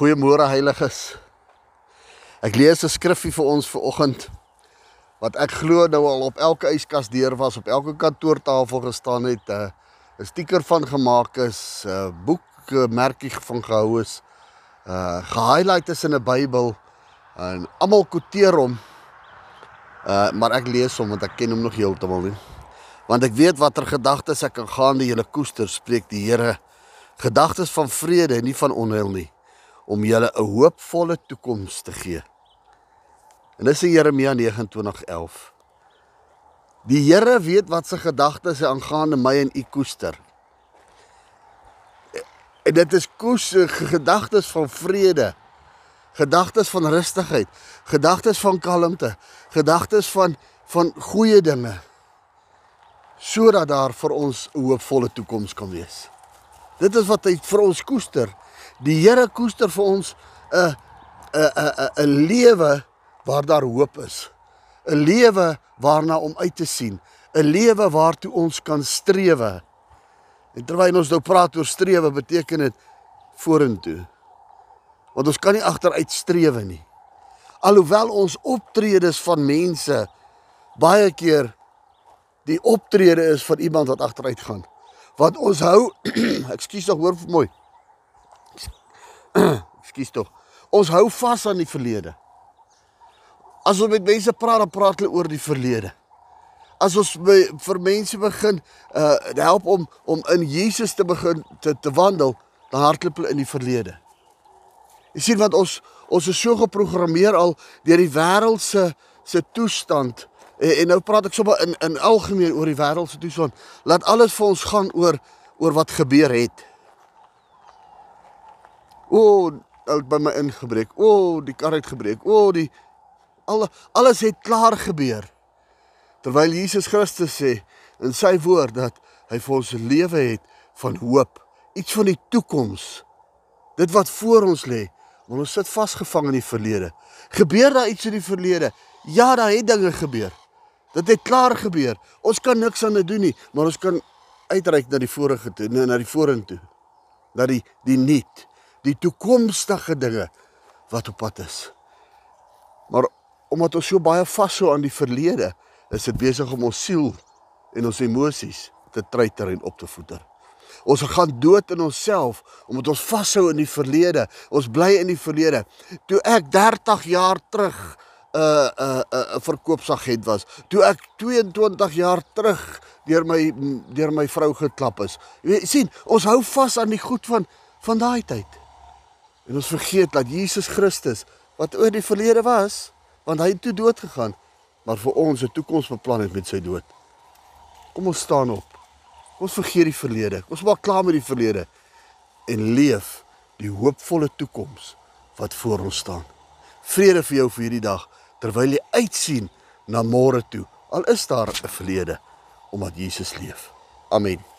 Goeiemôre heiliges. Ek lees 'n skriffie vir ons vir oggend wat ek glo nou al op elke yskas deur was, op elke kantoortafel gestaan het, 'n uh, stiker van gemaak is, 'n uh, boek uh, merkie van gehou is, uh gehighlight is in 'n Bybel en almal quoteer hom. Uh maar ek lees hom want ek ken hom nog heeltemal nie. Want ek weet watter gedagtes ek kan gaan die hele koester spreek die Here gedagtes van vrede nie van onheil nie om julle 'n hoopvolle toekoms te gee. En dis in Jeremia 29:11. Die Here weet wat se gedagtes hy aangaande my en u koester. En dit is koes gedagtes van vrede, gedagtes van rustigheid, gedagtes van kalmte, gedagtes van van goeie dinge sodat daar vir ons 'n hoopvolle toekoms kan wees. Dit is wat hy vir ons koester. Die Here koester vir ons 'n 'n 'n 'n lewe waar daar hoop is. 'n Lewe waarna om uit te sien, 'n lewe waartoe ons kan strewe. En terwyl ons nou praat oor strewe, beteken dit vorentoe. Want ons kan nie agteruit strewe nie. Alhoewel ons optredes van mense baie keer die optrede is van iemand wat agteruit gaan. Want ons hou ekskuus tog hoor vir mooi. ekskuus tog. Ons hou vas aan die verlede. As ons met mense praat, dan praat hulle oor die verlede. As ons by, vir mense begin uh help om om in Jesus te begin te te wandel, dan hardloop hulle in die verlede. Jy sien wat ons ons is so geprogrammeer al deur die wêreld se se toestand En, en nou praat ek sommer in in algemeen oor die wêreld se toestand. Laat alles vir ons gaan oor oor wat gebeur het. O, ou by my ingebreek. O, die kar het gebreek. O, die al alles het klaar gebeur. Terwyl Jesus Christus sê in sy woord dat hy vir ons 'n lewe het van hoop, iets van die toekoms. Dit wat voor ons lê, want ons sit vasgevang in die verlede. Gebeur daar iets in die verlede? Ja, daar het dinge gebeur. Dit het klaar gebeur. Ons kan niks aan dit doen nie, maar ons kan uitreik na die vorige toe, na die vorentoe. Na die die nuut, die toekomstige dinge wat op pad is. Maar omdat ons so baie vashou aan die verlede, is dit besig om ons siel en ons emosies te treiter en op te voeder. Ons gaan dood in onsself omdat ons vashou in die verlede. Ons bly in die verlede. Toe ek 30 jaar terug 'n 'n 'n verkoopsagent was. Toe ek 22 jaar terug deur my deur my vrou geklap is. Jy sien, ons hou vas aan die goed van van daai tyd. En ons vergeet dat Jesus Christus wat oor die verlede was, want hy het toe dood gegaan, maar vir ons 'n toekoms beplan het met sy dood. Kom ons staan op. Ons vergeet die verlede. Ons maak klaar met die verlede en leef die hoopvolle toekoms wat voor ons staan. Vrede vir jou vir hierdie dag terwyl jy uitsien na môre toe. Al is daar 'n verlede omdat Jesus leef. Amen.